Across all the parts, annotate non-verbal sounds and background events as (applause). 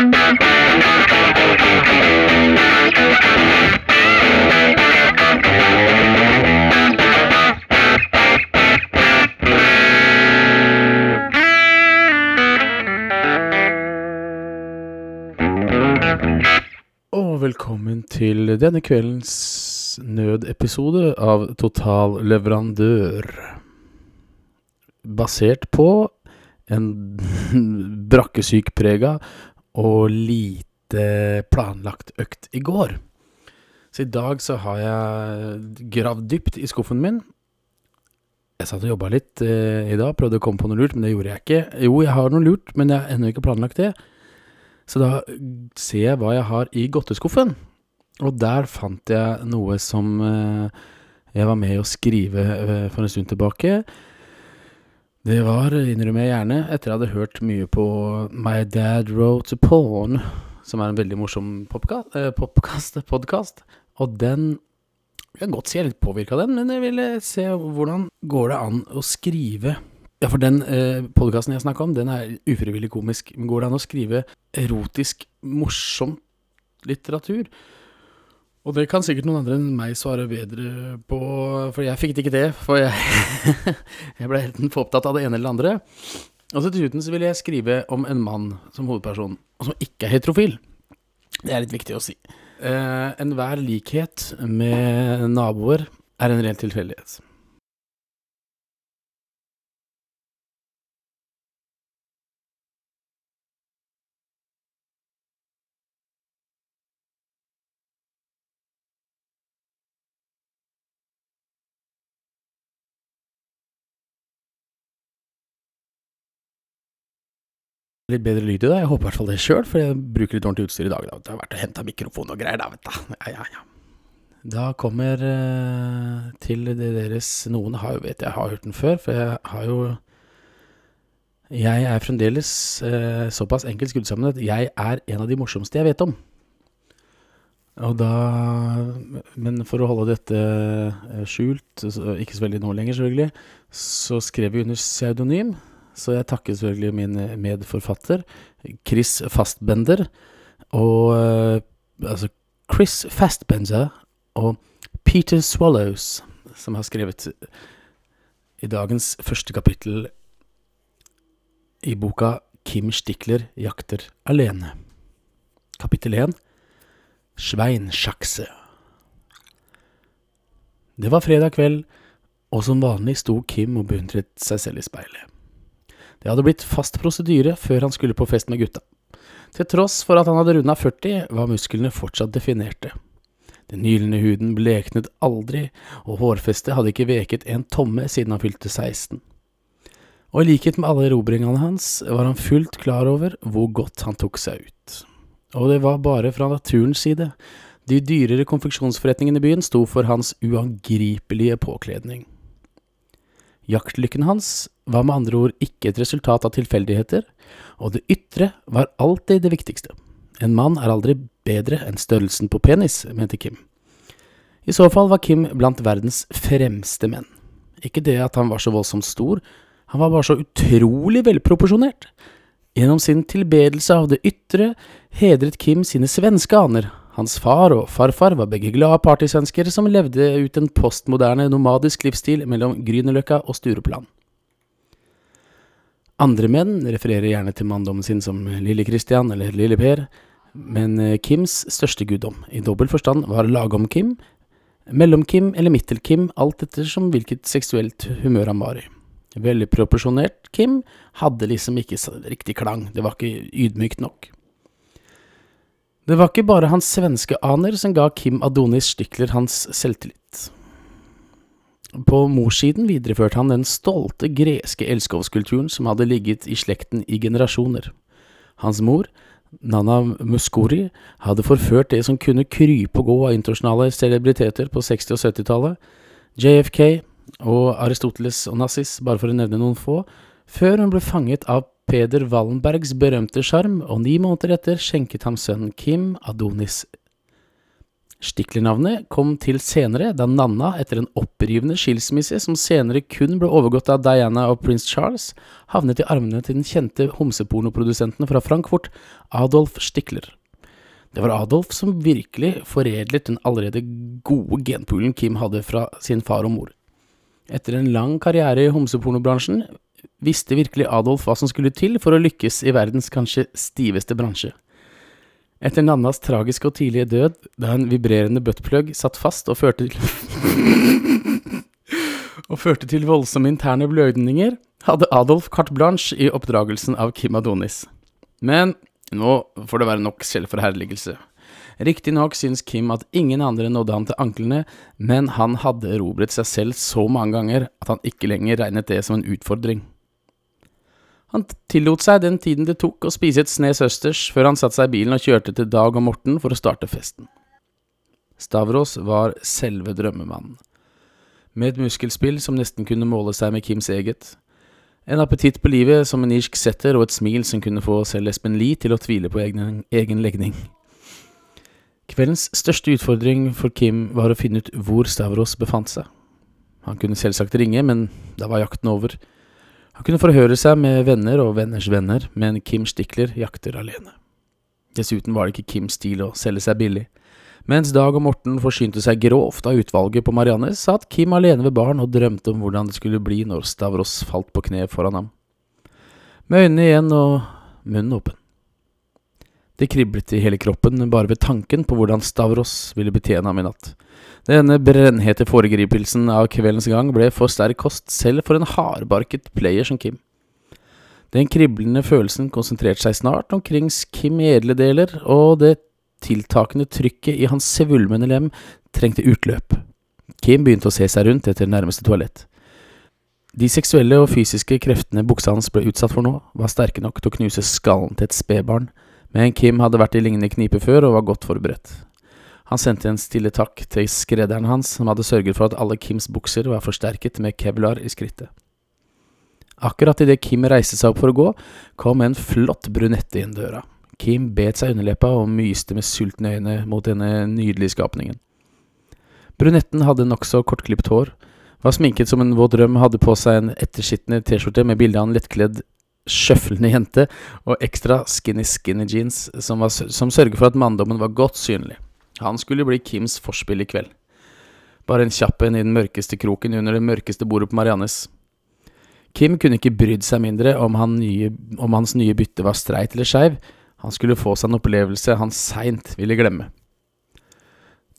Og velkommen til denne kveldens nødepisode av Total Leverandør. Basert på en (laughs) brakkesykprega og lite planlagt økt i går. Så i dag så har jeg gravd dypt i skuffen min. Jeg satt og jobba litt eh, i dag, prøvde å komme på noe lurt, men det gjorde jeg ikke. Jo, jeg har noe lurt, men jeg har ennå ikke planlagt det. Så da ser jeg hva jeg har i godteskuffen. Og der fant jeg noe som eh, jeg var med å skrive eh, for en stund tilbake. Det var, innrømmer jeg gjerne, etter jeg hadde hørt mye på My Dad Wrote a Porn, som er en veldig morsom podkast. Podcast, og den Jeg kan godt si jeg er litt påvirka av den, men jeg ville se hvordan går det an å skrive ja, for den eh, podkasten jeg snakka om, den er ufrivillig komisk. Men går det an å skrive erotisk, morsom litteratur? Og det kan sikkert noen andre enn meg svare bedre på, for jeg fikk ikke det. For jeg, (laughs) jeg ble helt for opptatt av det ene eller det andre. Og så til slutten så vil jeg skrive om en mann som hovedperson, og som ikke er heterofil. Det er litt viktig å si. Eh, Enhver likhet med naboer er en ren tilfeldighet. Litt bedre lyd i det. Jeg håper i hvert fall det sjøl, for jeg bruker litt ordentlig utstyr i dag. Da. Det har vært å hente mikrofon og greier, da, vet du. Ja, ja, ja. Da kommer eh, til det deres Noen har jo, vet jeg har hørt den før, for jeg har jo Jeg er fremdeles eh, såpass enkelt skrudd sammen at jeg er en av de morsomste jeg vet om. Og da Men for å holde dette uh, skjult, ikke så veldig nå lenger, selvfølgelig, så skrev vi under pseudonym så jeg takker selvfølgelig min medforfatter, Chris Fastbender, og uh, altså Chris Fastbender og Peter Swallows, som har skrevet i dagens første kapittel i boka Kim Stikler jakter alene. Kapittel 1 Sveinsjakse. Det var fredag kveld, og som vanlig sto Kim og beundret seg selv i speilet. Det hadde blitt fast prosedyre før han skulle på fest med gutta. Til tross for at han hadde runda 40, var musklene fortsatt definerte. Den nylende huden bleknet aldri, og hårfestet hadde ikke veket en tomme siden han fylte 16. Og i likhet med alle erobringene hans, var han fullt klar over hvor godt han tok seg ut. Og det var bare fra naturens side. De dyrere konfeksjonsforretningene i byen sto for hans uangripelige påkledning. Jaktlykken hans var med andre ord ikke et resultat av tilfeldigheter, og det ytre var alltid det viktigste. En mann er aldri bedre enn størrelsen på penis, mente Kim. I så fall var Kim blant verdens fremste menn. Ikke det at han var så voldsomt stor, han var bare så utrolig velproporsjonert. Gjennom sin tilbedelse av det ytre hedret Kim sine svenske aner, hans far og farfar var begge glade partysvensker som levde ut en postmoderne, nomadisk livsstil mellom Grünerløkka og Stureplan. Andre menn refererer gjerne til manndommen sin som Lille Christian eller Lille Per, men eh, Kims største guddom, i dobbel forstand, var Lagom-Kim, Mellom-Kim eller Mittel-Kim, alt ettersom hvilket seksuelt humør han var i. Veldig proporsjonert Kim hadde liksom ikke riktig klang, det var ikke ydmykt nok. Det var ikke bare hans svenske aner som ga Kim Adonis Stykler hans selvtillit. På morssiden videreførte han den stolte greske elskovskulturen som hadde ligget i slekten i generasjoner. Hans mor, Nana Muscori, hadde forført det som kunne krype og gå av internasjonale celebriteter på 60- og 70-tallet, JFK og Aristoteles og Nazis, bare for å nevne noen få, før hun ble fanget av Peder Wallenbergs berømte sjarm, og ni måneder etter skjenket ham sønnen Kim Adonis Stikler-navnet kom til senere, da Nanna, etter en opprivende skilsmisse som senere kun ble overgått av Diana og prins Charles, havnet i armene til den kjente homsepornoprodusenten fra Frankfurt, Adolf Stikler. Det var Adolf som virkelig foredlet den allerede gode genpoolen Kim hadde fra sin far og mor. Etter en lang karriere i homsepornobransjen visste virkelig Adolf hva som skulle til for å lykkes i verdens kanskje stiveste bransje. Etter Nannas tragiske og tidlige død, da en vibrerende buttplug satt fast og førte til (laughs) og førte til voldsomme interne blødninger, hadde Adolf carte blanche i oppdragelsen av Kim Adonis. Men nå får det være nok selvforherligelse. Riktignok syns Kim at ingen andre nådde han til anklene, men han hadde erobret seg selv så mange ganger at han ikke lenger regnet det som en utfordring. Han tillot seg den tiden det tok å spise et snes østers, før han satte seg i bilen og kjørte til Dag og Morten for å starte festen. Stavros var selve drømmemannen. Med et muskelspill som nesten kunne måle seg med Kims eget. En appetitt på livet som en irsk setter, og et smil som kunne få selv Espen Lie til å tvile på egen, egen legning. Kveldens største utfordring for Kim var å finne ut hvor Stavros befant seg. Han kunne selvsagt ringe, men da var jakten over. Han kunne forhøre seg med venner og venners venner, men Kim Stikler jakter alene. Dessuten var det ikke Kims stil å selge seg billig. Mens Dag og Morten forsynte seg grovt av utvalget på Marianne, satt Kim alene ved baren og drømte om hvordan det skulle bli når Stavros falt på kne foran ham. Med øynene igjen og munnen åpen. Det kriblet i hele kroppen bare ved tanken på hvordan Stavros ville betjene ham i natt. Denne brennhete foregripelsen av kveldens gang ble for sterk kost selv for en hardbarket player som Kim. Den kriblende følelsen konsentrerte seg snart omkring Kim i edle deler, og det tiltakende trykket i hans svulmende lem trengte utløp. Kim begynte å se seg rundt etter nærmeste toalett. De seksuelle og fysiske kreftene buksa hans ble utsatt for nå, var sterke nok til å knuse skallen til et spedbarn, men Kim hadde vært i lignende knipe før og var godt forberedt. Han sendte en stille takk til skredderen hans, som hadde sørget for at alle Kims bukser var forsterket med kevlar i skrittet. Akkurat idet Kim reiste seg opp for å gå, kom en flott brunette inn døra. Kim bet seg underleppa og myste med sultne øyne mot denne nydelige skapningen. Brunetten hadde nokså kortklipt hår, var sminket som en våt drøm, hadde på seg en etterskitne T-skjorte med bilde av en lettkledd, sjøflende jente, og ekstra skinny skinny jeans som, var, som sørger for at manndommen var godt synlig. Han skulle bli Kims forspill i kveld. Bare en kjapp en i den mørkeste kroken under det mørkeste bordet på Mariannes. Kim kunne ikke brydd seg mindre om, han nye, om hans nye bytte var streit eller skeiv. Han skulle få seg en opplevelse han seint ville glemme.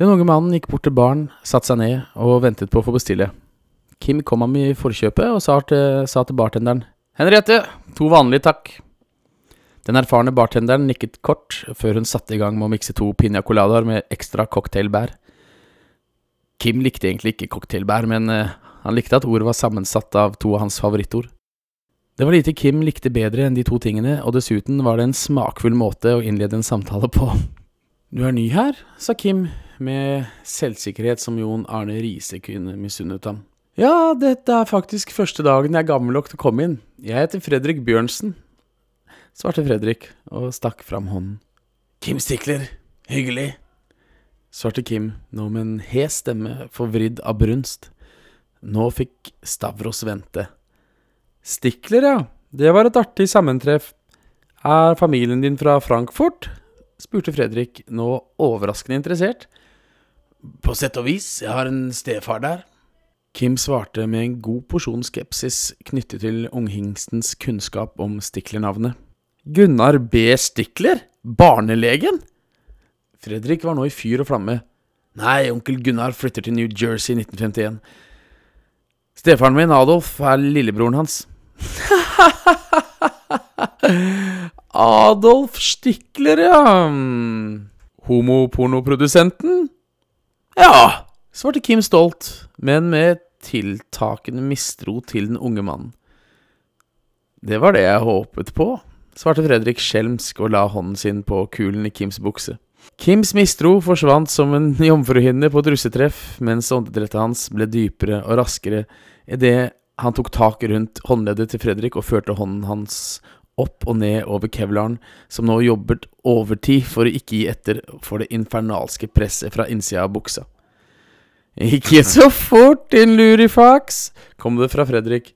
Den unge mannen gikk bort til baren, satte seg ned og ventet på å få bestille. Kim kom ham i forkjøpet og sa til, sa til bartenderen Henriette, to vanlige, takk. Den erfarne bartenderen nikket kort før hun satte i gang med å mikse to piña coladaer med ekstra cocktailbær. Kim likte egentlig ikke cocktailbær, men uh, han likte at ordet var sammensatt av to av hans favorittord. Det var lite Kim likte bedre enn de to tingene, og dessuten var det en smakfull måte å innlede en samtale på. Du er ny her, sa Kim, med selvsikkerhet som Jon Arne Riise kunne misunnet ham. Ja, dette er faktisk første dagen jeg er gammel nok til å komme inn. Jeg heter Fredrik Bjørnsen, svarte Fredrik og stakk fram hånden. Kim Stikler, hyggelig, svarte Kim, nå med en hes stemme forvridd av brunst. Nå fikk Stavros vente. Stikler, ja, det var et artig sammentreff. Er familien din fra Frankfurt? spurte Fredrik, nå overraskende interessert. På sett og vis, jeg har en stefar der. Kim svarte med en god porsjon skepsis knyttet til unghingstens kunnskap om Stikler-navnet. Gunnar B. Stikler? Barnelegen? Fredrik var nå i fyr og flamme. Nei, onkel Gunnar flytter til New Jersey i 1951. Stefaren min, Adolf, er lillebroren hans. (laughs) Adolf Stikler, ja. Homopornoprodusenten? Ja, svarte Kim stolt, men med tiltakende mistro til den unge mannen. Det var det jeg håpet på, svarte Fredrik skjelmsk og la hånden sin på kulen i Kims bukse. Kims mistro forsvant som en (laughs) jomfruhinne på et russetreff, mens åndedrettet hans ble dypere og raskere idet han tok tak rundt håndleddet til Fredrik og førte hånden hans opp og ned over kevlaren, som nå jobbet overtid for å ikke gi etter for det infernalske presset fra innsida av buksa. Ikke så fort, din lurifax, kom det fra Fredrik.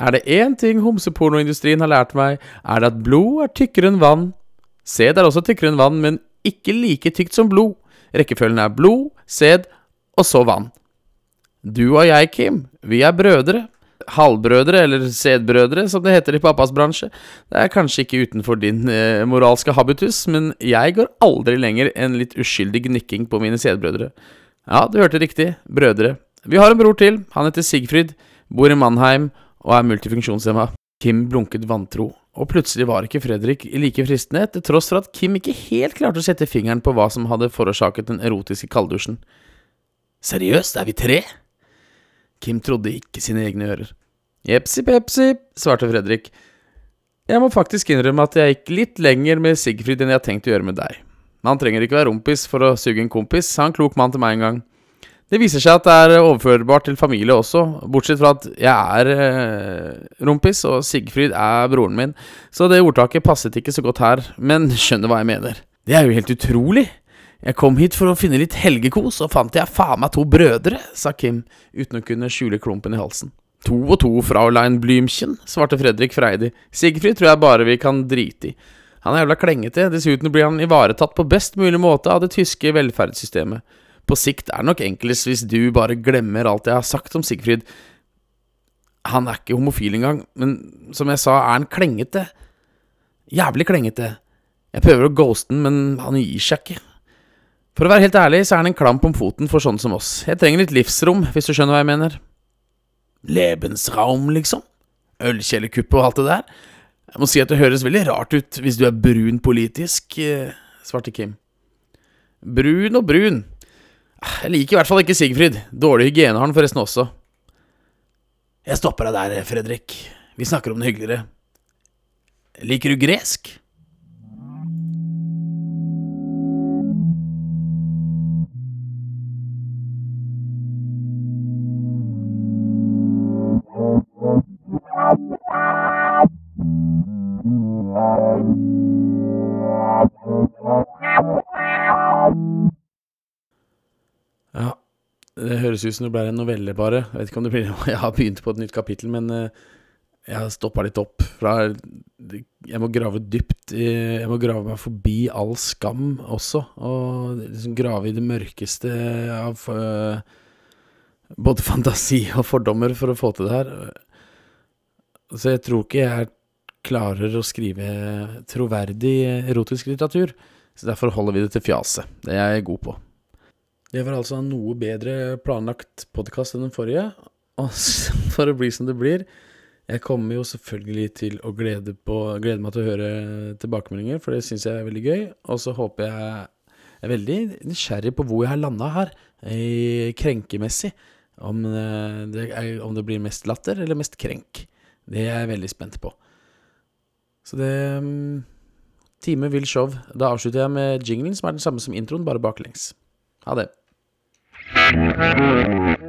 Er det én ting homsepornoindustrien har lært meg, er det at blod er tykkere enn vann. Sæd er også tykkere enn vann, men ikke like tykt som blod. Rekkefølgen er blod, sæd og så vann. Du og jeg, Kim, vi er brødre. Halvbrødre, eller sædbrødre, som det heter i pappas bransje. Det er kanskje ikke utenfor din eh, moralske habitus, men jeg går aldri lenger enn litt uskyldig gnikking på mine sædbrødre. Ja, du hørte riktig. Brødre. Vi har en bror til. Han heter Sigfrid, bor i Mannheim og er multifunksjonshemma. Kim blunket vantro, og plutselig var ikke Fredrik like fristende, til tross for at Kim ikke helt klarte å sette fingeren på hva som hadde forårsaket den erotiske kalddusjen. Seriøst, er vi tre? Kim trodde ikke sine egne ører. Jepsi pepsi, svarte Fredrik. Jeg må faktisk innrømme at jeg gikk litt lenger med Sigfrid enn jeg har tenkt å gjøre med deg. Man trenger ikke være rompis for å suge en kompis, sa en klok mann til meg en gang. Det viser seg at det er overførbart til familie også, bortsett fra at jeg er eh, rompis, og Sigfrid er broren min, så det ordtaket passet ikke så godt her, men skjønner hva jeg mener. Det er jo helt utrolig. Jeg kom hit for å finne litt helgekos, og fant jeg faen meg to brødre, sa Kim, uten å kunne skjule klumpen i halsen. To og to, Fraulein Blümchen, svarte Fredrik freidig. Sigfrid tror jeg bare vi kan drite i. Han er jævla klengete, dessuten blir han ivaretatt på best mulig måte av det tyske velferdssystemet. På sikt er det nok enklest hvis du bare glemmer alt jeg har sagt om Sigfrid. Han er ikke homofil engang, men som jeg sa, er han klengete. Jævlig klengete. Jeg prøver å ghoste han, men han gir seg ikke. For å være helt ærlig, så er han en klamp om foten for sånne som oss. Jeg trenger litt livsrom, hvis du skjønner hva jeg mener. Lebensraum, liksom? Ølkjellerkuppet og alt det der? Jeg må si at det høres veldig rart ut hvis du er brun politisk, eh, svarte Kim. Brun og brun. Jeg liker i hvert fall ikke Sigfrid. Dårlig hygiene har han forresten også. Jeg stopper deg der, Fredrik. Vi snakker om det hyggeligere. Liker du gresk? Det høres ut som det ble en novelle, bare. Jeg vet ikke om det blir (laughs) Jeg har begynt på et nytt kapittel, men eh, jeg har stoppa litt opp. Fra Jeg må grave dypt Jeg må grave meg forbi all skam også. Og liksom grave i det mørkeste av uh, både fantasi og fordommer for å få til det her. Så jeg tror ikke jeg klarer å skrive troverdig erotisk litteratur. Så derfor holder vi det til fjaset. Det er jeg god på. Det var altså en noe bedre planlagt podkast enn den forrige. Og (laughs) for å bli som det blir Jeg kommer jo selvfølgelig til å glede, på, glede meg til å høre tilbakemeldinger, for det syns jeg er veldig gøy. Og så håper jeg er veldig nysgjerrig på hvor jeg har landa her, krenkemessig. Om det, er, om det blir mest latter eller mest krenk. Det er jeg veldig spent på. Så det um, Time vil show. Da avslutter jeg med jinglen, som er den samme som introen, bare baklengs. Ha det. Thank you.